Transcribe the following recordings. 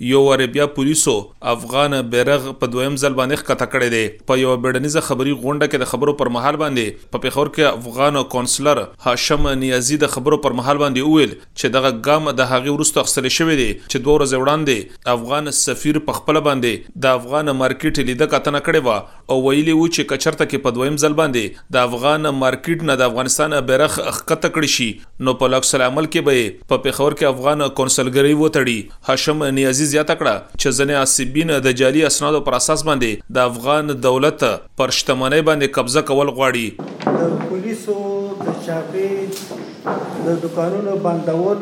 يو وارې بيا پوليسو افغان بيرغ په دويم ځل باندې ښکته کړی دی. په يوه بېړنيزه خبري غونډه کې د خبرو پر مهال باندې په پېښور کې افغان کونسلر هاشم نيازي د خبرو پر مهال باندې وويل چې دغه ګام د هغې وروسته اخستل شوی دی چې دوه ورځې وړاندې افغان سفير په خپله باندې د افغان مارکيټ ليده کتنه کړې وه او ویلي وو چې که چرته کې په دویم ځل باندې د افغان مارکیټ نه د افغانستان بیرغ ښکته کړې شي نو په العکس العمل کې به یې په پېښور کې افغان کونسلګرۍ وتړي. هاشم نیازي زیاته کړه چې ځنې عصبین د جعلي اسنادو پر اساس باندې د افغان دولت پر شتمنۍ باندې قبضه کول غواړي. د پولیسو د چاپې د دوکانونو بندول،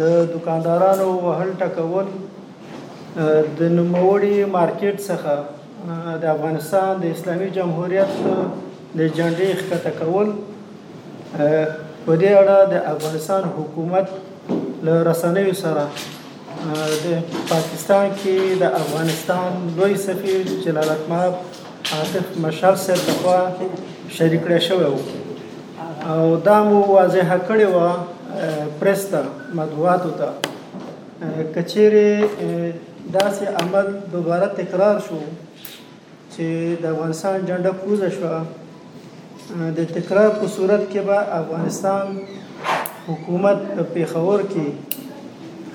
د دوکاندارانو وهل ټکول د نوموړي مارکیټ څخه د افغانستان د اسلامي جمهوریت د جنډې ښکته کول په دې اړه د افغانستان حکومت له رسنیو سره د پاکستان کې د افغانستان لوی سفیر جلالت ماب عاطف مشال صاحب لخوا شریک کړی شوی و او دا مو واضحه کړې وه پرس ته مطبوعاتو ته که چیرې داسې عمل دوباره تکرار شو چې د افغانستان جنډه کوزه شوه د تکرار په صورت کې به افغانستان حکومت په پیښور کې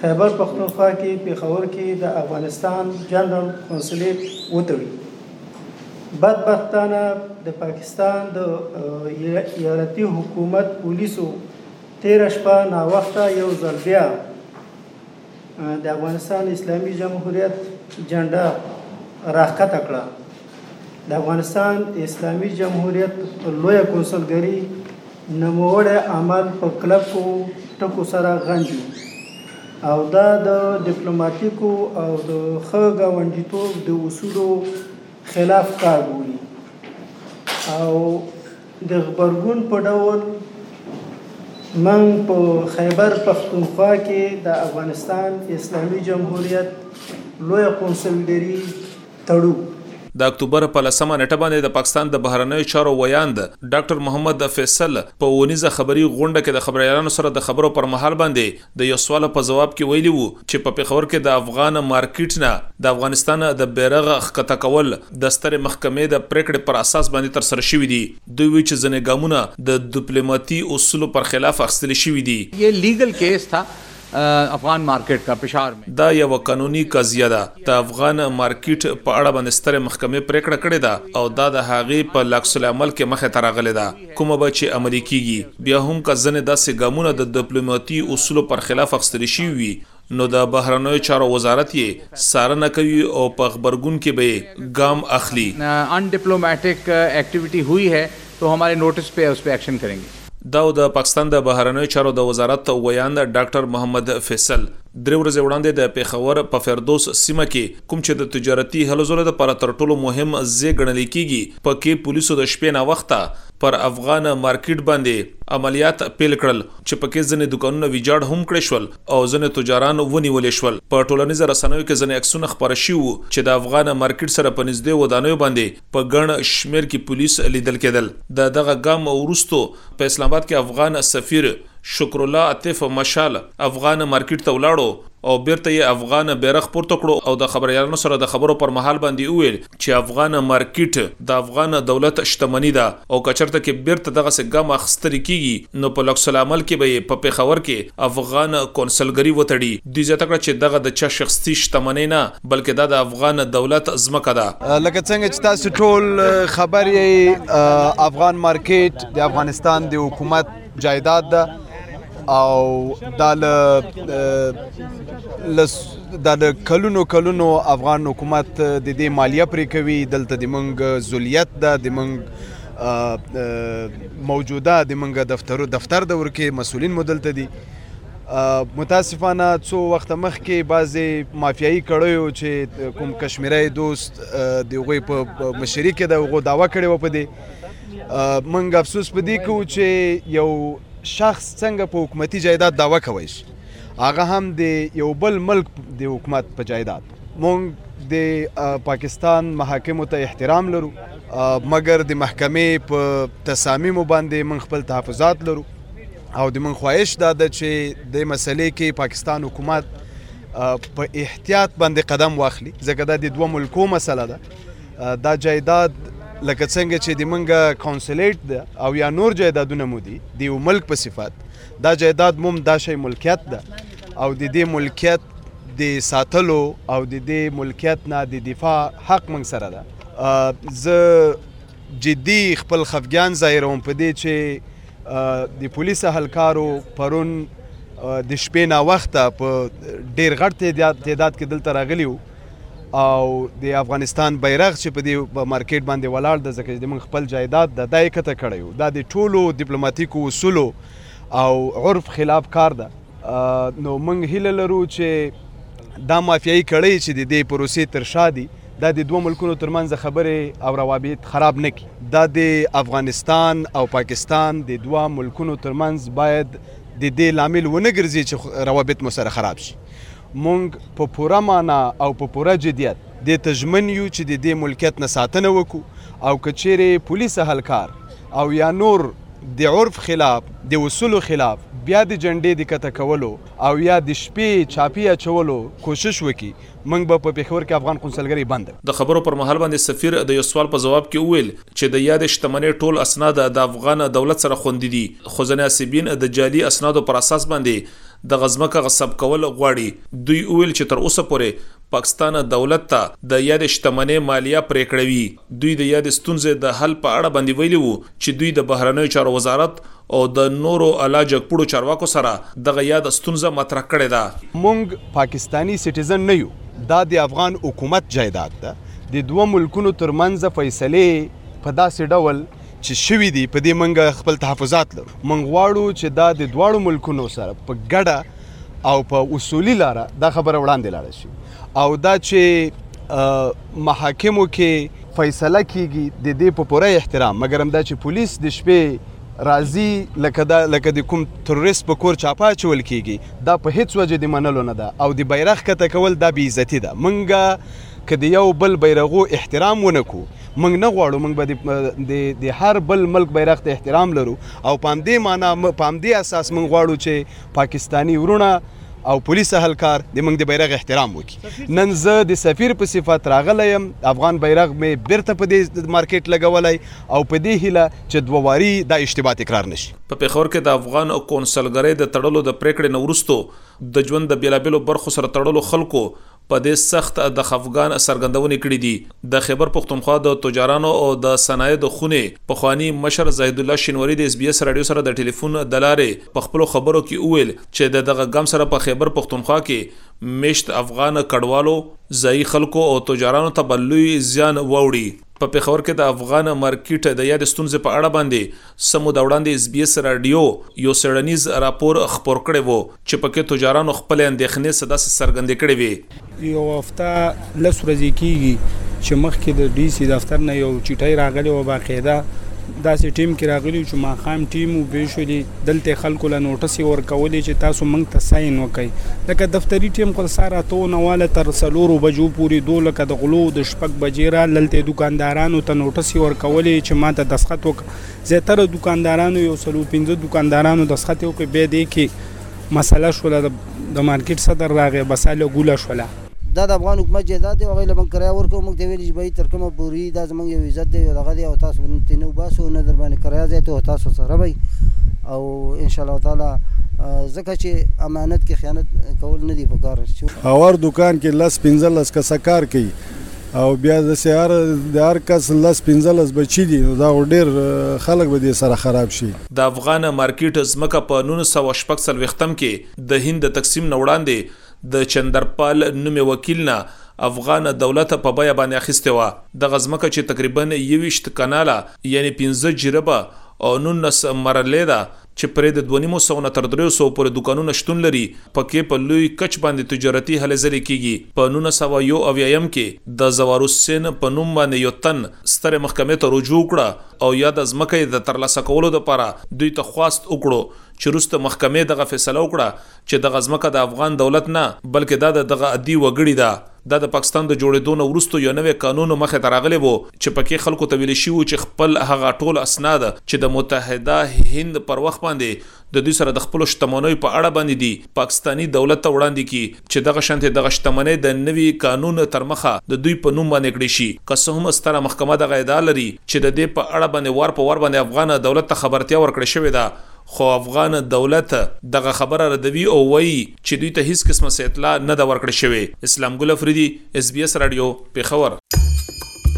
خیبر پښتونخوا کې پیښور کې د افغانستان جنرال کنسولیټ وتړي بدبختانه د پاکستان د ایالتي حکومت پولیسو تیر شپه ناوخته یو ځل بیا د افغانستان اسلامي جمهوریت جنډه راښکته کړه د افغانستان اسلامي جمهوریت لویه کونسلګري نوموړی عمل په کلکو ټکو سره غندي او دا د ډیپلوماټیکو او د ښه ګاونډیتوب د اصولو خلاف کار بولي او د غبرګون په ډول موږ په خیبر پښتونخوا کې د افغانستان اسلامي جمهوریت لویه قونسلګري تړو. د اکتوبر په لسمه نېټه باندې د پاکستان د بهرنیو چارو ویاند ډاکټر محمد فیصل په اوونیزه خبري غونډه کې د خبریالانو سره د خبرو پر مهال باندې د یو سوال په ځواب کې ویلي وو چې په پېښور کې د افغان مارکیټ نه د افغانستان د بیرغ ښکته کول د سترې محکمې د پرېکړې پر اساس باندې ترسره شوي دي. دوی وي چې ځنې ګامونه د دپلوماتي اصولو پر خلاف اخستل شوي دي. یه لیګل کیس تھا افغان مارکیټ کا پشاور مې. دا یوه قانوني قضیه ده. د افغان مارکیټ په اړه باندې سترې محکمې پرېکړه کړې ده او دا د هغې په لاکس العمل کې مخې ته راغلې ده. کومه به چې عملي کېږي، بیا هم که ځنې داسې ګامونه د دپلوماتي اصولو پر خلاف اخستل شوي وي، نو د بهرنیو چارو وزارت یې څارنه کوي او په غبرګون کې به یې ګام اخلي. ان ډپلوماټیک اکټیویټي هوي هې تو همارې نوټس پې اس پې اکشن کرېنګې. دا و د پاکستان د بهرنیو چارو د وزارت ویاند ډاکټر محمد فېصل درې ورځې وړاندې د پېښور په فردوس سیمه کې کوم چې د تجارتي هلو ځلو لپاره تر ټولو مهم ځې ګڼلې کېږي، په کې پولیسو د شپې ناوخته پر افغان مارکیټ باندې عملیات پیل کړل چې په کې ځینې دوکانونه ویجاړ هم کړې شول او ځینې تجاران ونیولې شول. په ټولنیزه رسنیو کې ځینې عکسونه خپاره شوي وو چې د افغان مارکیټ سره په نږدې ودانیو باندې په ګڼ شمیر کې پولیس لیدل کیدل. د دغه ګام وروسته په اسلام اباد کې افغان سفیر شکرالله عاطف مشال افغان مارکیټ ته ولاړو او بیرته یې افغان بیرغ پورته کړو او د خبریالانو سره د خبرو پر مهال باندې وویل، چې افغانه مارکيټ د افغانه دولت شتمني ده او که چرته کې بيرته دغسې ګام اخستل کيږي نو په لکس العمل کې به يې په پيښور کې افغانه کونسلګري وتړي. دوی زياته کړه چې دغه د چا شخصي شتمنۍ نه بلکې دا د افغانه دولت ځمکه ده. لکه څنګه چې تاسو ټول خبر يئ افغان مارکيټ د افغانستان د حکومت جايداد ده او دا له له دا د کلونو کلونو افغان حکومت د دې مالیه پرې کوي دلته د منګ زولیت ده د منګ موجوده د منګ دفترو دفتر د ورکه مسولین مو دلته دي متاسفانه څو وخت مخکې بعضی مافیایي کړیو چې کوم کشمیرای دوست د غوی په مشري کې د غو داوا کړی و په دې منګ افسوس په دې کو چې یو شخص څنګه په حکومتي جایداد داوا کوي هغه هم د یو بل ملک د حکومت په جایداد مونږ د پاکستان محاکمو ته احترام لرو مګر د محکمې په تصامیمو باندې مونږ خپل تحفظات لرو او د مونږ خواهش دا ده چې د مسلې کې پاکستان حکومت په احتیاط باندې قدم واخلي ځکه دا د دوه ملکو مسله ده دا جایداد لکه څنګه چې د منګه کونسلیټ ده او یا نور جایدادونه مو دي د یو ملک په صفت دا جایداد موم دا شی ملکیت ده او د دې ملکیت د ساتلو او د دې ملکیت نه د دفاع حق موږ سره ده زه جدي خپل خفګان ظاهروم په دې چې د پولیس اهلکارو پرون د شپې نا وخته په ډیر غټ تعداد کې دلته راغلی وو او د افغانستان بیرغ چې په دې مارکیټ باندې ولاړ د ځکه چې موږ خپل جایداد د دای کته کړیو دا د ټولو ډیپلوماټیکو اصولو او عرف خلاف کار ده نو موږ هیله لرو چې دا مافیایي کړی چې د دې پروسې تر شا دي دا د دوه ملکونو ترمنځ خبرې او روابط خراب نه کی دا د افغانستان او پاکستان د دوه ملکونو ترمنځ باید د دې لامل ونه ګرځي چې روابط مو سره خراب شي مونږ په پوره مانا او په پوره جدیت دې ته ژمن یو چې د دې ملکیت نه ساتنه وکړو او که چیرې پولیس اهلکار او یا نور د عرف خلاف د اصولو خلاف بیا د جنډې د کته کولو او یا د شپې چاپی اچولو کوشش وکړي مونږ به په پېښور کې افغان قونسلګرۍ بنده کړو. د خبرو پر مهال باندې سفیر د یو سوال په ځواب کې وویل چې د یادې شتمنۍ ټول اسناد د افغان دولت سره خوندي دي خو ځنې عصبین د جعلي اسنادو پر اساس باندې دغه ځمکه غصب کول غواړي. دوی وویل چې تر اوسه پورې پاکستان دولت ته د یادې شتمنۍ مالیه پرې کړوي. دوی د یادې ستونزې د حل په اړه باندې ویلي وو چې دوی د بهرنیو چارو وزارت او د نورو اعلی جګپوړو چارواکو سره دغه یاده ستونزه مطرح کړې ده. مونږ پاکستاني سټیزن نه یو، دا د افغان حکومت جایداد ده. د دوه ملکونو تر منځ فیصلې په داسې ډول چې شوي دي په دې منګه خپل تحفظات لرو منګ غواړو چې دا د دواړو ملکونو سره په ګډه او په اصولي لاره دا خبره وړاندې لاړه شي او دا چې محاکمو کې فیصله کیږي د دې په پوره احترام مګرم دا چې پولیس د شپې راځي لکه دا لکه د کوم تروریست په کور چاپا چول کیږي دا په هیڅ وجه د منلو نه ده او د بیرغ کته کول دا بی عزتی ده منګه که د یو بل بیرغو احترام ونکو موږ نه غواړو، موږ به د د هر بل ملک بیرغ ته احترام لرو او په همدې مانا، په همدې اساس موږ غواړو چې پاکستاني وروڼه او پولیس اهلکار د موږ د بیرغ احترام وکړي. نن زه د سفیر په صفت راغلی یم، افغان بیرغ مې بیرته په دې مارکیټ لګولی او په دې هیله چې دوه واري دا اشتباه تکرار نه شي. په پېښور کې د افغان کونسلګرۍ د تړلو د پرېکړې نه وروسته د ژوند د بېلابېلو برخو سره تړلو خلکو په دې سخت د خفګان څرګندونې کړې دي. د خېبر پښتونخوا د تجارانو او د صنایع د خونې پخواني مشر زاهدالله شینواري د اس بي اس راډیو سره د ټیلیفون د لارې په خپلو خبرو کې وویل چې د دغه ګام سره په خېبر پښتونخوا کې مېشت افغان کډوالو، ځايي خلکو او تجارانو ته به لوی زیان واوړي. په پېښور کې د افغان مارکيټ د يادې ستونزې په اړه باندې څه موده وړاندې اېس بي اېس راډيو يو څېړنيز راپور خپور کړی و چې پکې تجارانو خپلې اندېښنې څه داسې څرګندې کړې وې. یوه هفته لس ورځې کیږي چې مخکې د ډي سي دفتر نه یو چیټۍ راغلې وه باقاعده داسې ټیم کې راغلي یو چې ماښام ټیم و بې شولي دلته یې خلکو له نوټسې ورکولې چې تاسو موږ ته ساین وکړئ لکه دفتري ټیم خو سار اته و نواله تر څلورو بجو پورې دو لکه د غلو د شپږ بجې را دلته یې دوکاندارانو ته نوټسې ورکولې چې ما ته دسخط وکړه زیاتره دوکاندارانو یو څلور پنځه دوکاندارانو دسخط یې وکړ بیا دې کې مسله شوله د مارکیټ صدر راغی بسا له ګوله شوله دا د افغان حکومت جایداد دی او هغوی له موږ کرایه ورکوو، موږ ته ویلي چې بهیر تر کومه پورې وي، دا زموږ یو عزت دی او یو دغه دی او تاسو به ترې نه وباسو، نه درباندې کرایه زیاتوو، تاسو سره به یو او ان شاء الله تعالی ځکه چې امانت کې خیانت کول نه دی پکار. او هر دوکان کې لس پنځلس کسه کار کوي او بیا داسې هر د هر کس لس پنځلس بچي دي، نو دا خو ډېر خلک به دې سره خراب شي. د افغان مارکیټ ځمکه په نولس سوه او شپږ څلوېښت م کې د هند د تقسیم نه وړاندې د چندرپال نومې وکیل نه افغان دولت په بیه باندې اخیستې وه. دغه ځمکه چې تقریباً یوویشت کناله یعنې پنځه جریبه او نولس مرلې ده چې پرې د دوه نیمو سوو نه تر دریو سوو پورې دوکانونه شتون لري، په کې په لوی کچ باندې تجارتي هلې ځلې کیږي. په نولس سوه یو اویایم کې د زواروس سین په نوم باندې یو تن سترې محکمې ته رجوع وکړه او یاده ځمکه یې د ترلاسه کولو لپاره دوی ته خواست وکړو چې وروسته محکمې دغه فیصله وکړه چې دغه ځمکه د افغان دولت نه بلکې دا د دغه عدي وګړي ده. دا د پاکستان د جوړېدو نه وروسته یو نوی قانون مخې ته راغلی وو چې پکې خلکو ته ویل شوي وو چې خپل هغه ټول اسناد چې د متحده هند پر وخت باندې د دوی سره د خپلو شتمنیو په اړه باندې دي پاکستاني دولت ته وړاندې کړي چې دغه شانتې دغه شتمنۍ د نوي قانون تر مخه د دوی په نوم باندې کړې شي که څه هم ستره محکمه دغه ادعا لري چې د دې په اړه باندې وار په وار باندې افغان دولت ته خبرتیا ورکړې شوې ده خو افغان دولت دغه خبره ردوي او وايي چې دوی ته هیڅ قسمه څه اطلاع نه ده ورکړل شوې. اسلام ګل افریدي، ایس بي ایس راډیو، پېښور.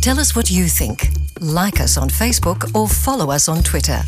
Tell us what you think. Like us on Facebook or follow us on Twitter.